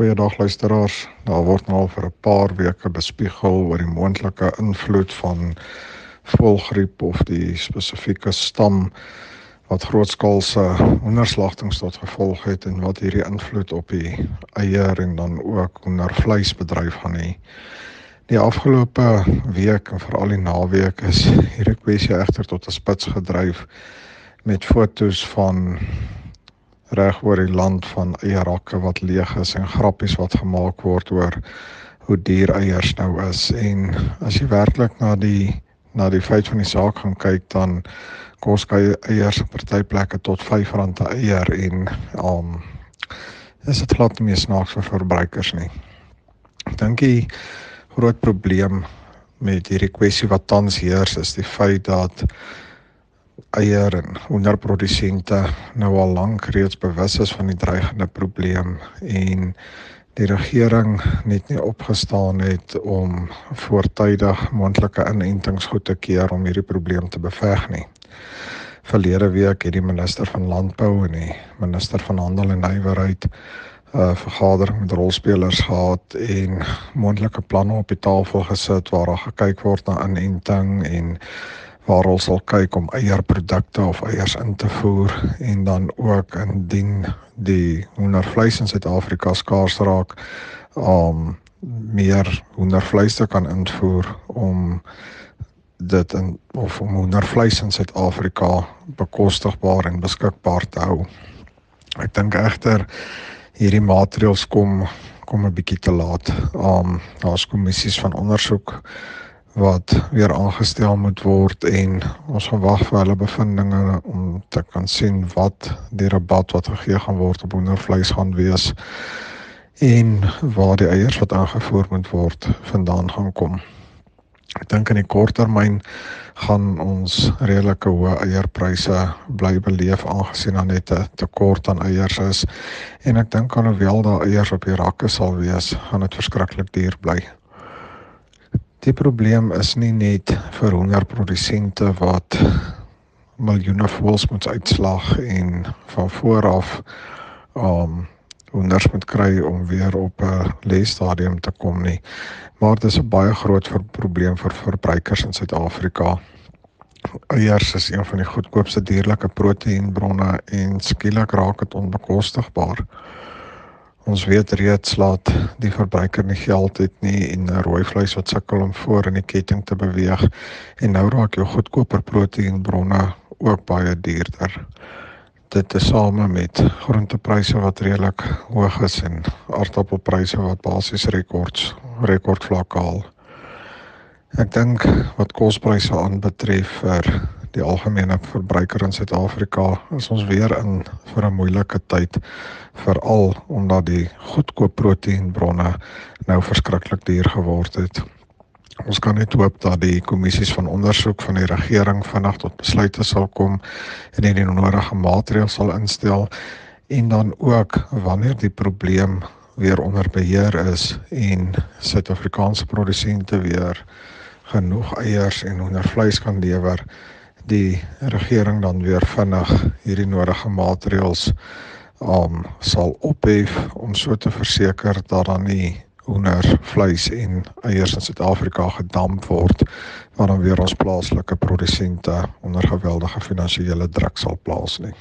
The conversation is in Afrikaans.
Goeiedag luisteraars. Daar word nou al vir 'n paar weke bespiegel oor die moontlike invloed van voëlgriep of die spesifieke stam wat grootskaalse hoenderslagtings tot gevolg het en wat hierdie invloed op die eier en dan ook hoendervleisbedryf gaan hê. Die afgelope week en veral die naweek is hierdie kwessie egter tot 'n spits gedryf met fotos van reg oor die land van eierrakke wat leeg is en grappies wat gemaak word oor hoe duur eiers nou is en as jy werklik na die na die feit van die saak gaan kyk dan kos eiers op party plekke tot R5 'n eier en um is dit glad nie meer snaaks vir verbruikers nie. Ek dink die groot probleem met hierdie kwessie wat tans heers is die feit dat eier en hoenderprodusente nou al lank reeds bewus is van die dreigende probleem en die regering net nie opgestaan het om voortydig moontlike inentings goed te keer om hierdie probleem te beveg nie. Verlede week het die minister van landbou en die minister van handel en nywerheid 'n uh, vergadering met rolspelers gehad en moontlike planne op die tafel gesit waar daar gekyk word na inenting en waar ons sal kyk om eierprodukte of eiers in te voer en dan ook indien die hoendervleis in Suid-Afrika skaars raak om meer hoendervleis te kan invoer om dit in of om hoendervleis in Suid-Afrika bekostigbaar en beskikbaar te hou. Ek dink egter hierdie maatreëls kom kom 'n bietjie te laat. Um daar's kommissies van ondersoek wat weer aangestel moet word en ons gaan wag vir hulle bevindinge om te kan sien wat die rabat wat gegee gaan word op hoendervleis gaan wees en waar die eiers wat aangevoer moet word vandaan gaan kom. Ek dink in die korttermyn gaan ons redelike hoë eierpryse bly beleef aangesien daar net 'n tekort aan eiers is en ek dink alhoewel daar eiers op die rakke sal wees, gaan dit verskriklik duur bly. Die probleem is nie net vir hongerprodusente wat miljoene voëls moet uitslag en van voor af um honders moet kry om weer op 'n lesstadium te kom nie. Maar dit is 'n baie groot probleem vir verbruikers in Suid-Afrika. Eiers is een van die goedkoopste dierlike proteïenbronne en skielik raak dit onbekostigbaar. Ons weet reeds dat die verbruiker nie geld het nie en rooi vleis wat sukkel om voor in die ketting te beweeg en nou raak jou goedkoper proteïenbronne ook baie duurder. Dit is same met groentepryse wat redelik hoog is en aardappelpryse wat basies rekords rekordvlakke haal. Ek dink wat kospryse aanbetref vir die algemene verbruiker in Suid-Afrika is ons weer in vir 'n moeilike tyd veral omdat die goedkoop proteïenbronne nou verskriklik duur geword het. Ons kan net hoop dat die kommissies van ondersoek van die regering vinnig tot besluite sal kom en die nodige maatreëls sal instel en dan ook wanneer die probleem weer onder beheer is en Suid-Afrikaanse produsente weer genoeg eiers en hoendervleis kan lewer die regering dan weer vinnig hierdie nodige maatreëls um sal ophef om so te verseker dat dan nie hoender vleis en eiers in Suid-Afrika gedamp word waar dan weer ons plaaslike produsente onder geweldige finansiële druk sal plaas nie.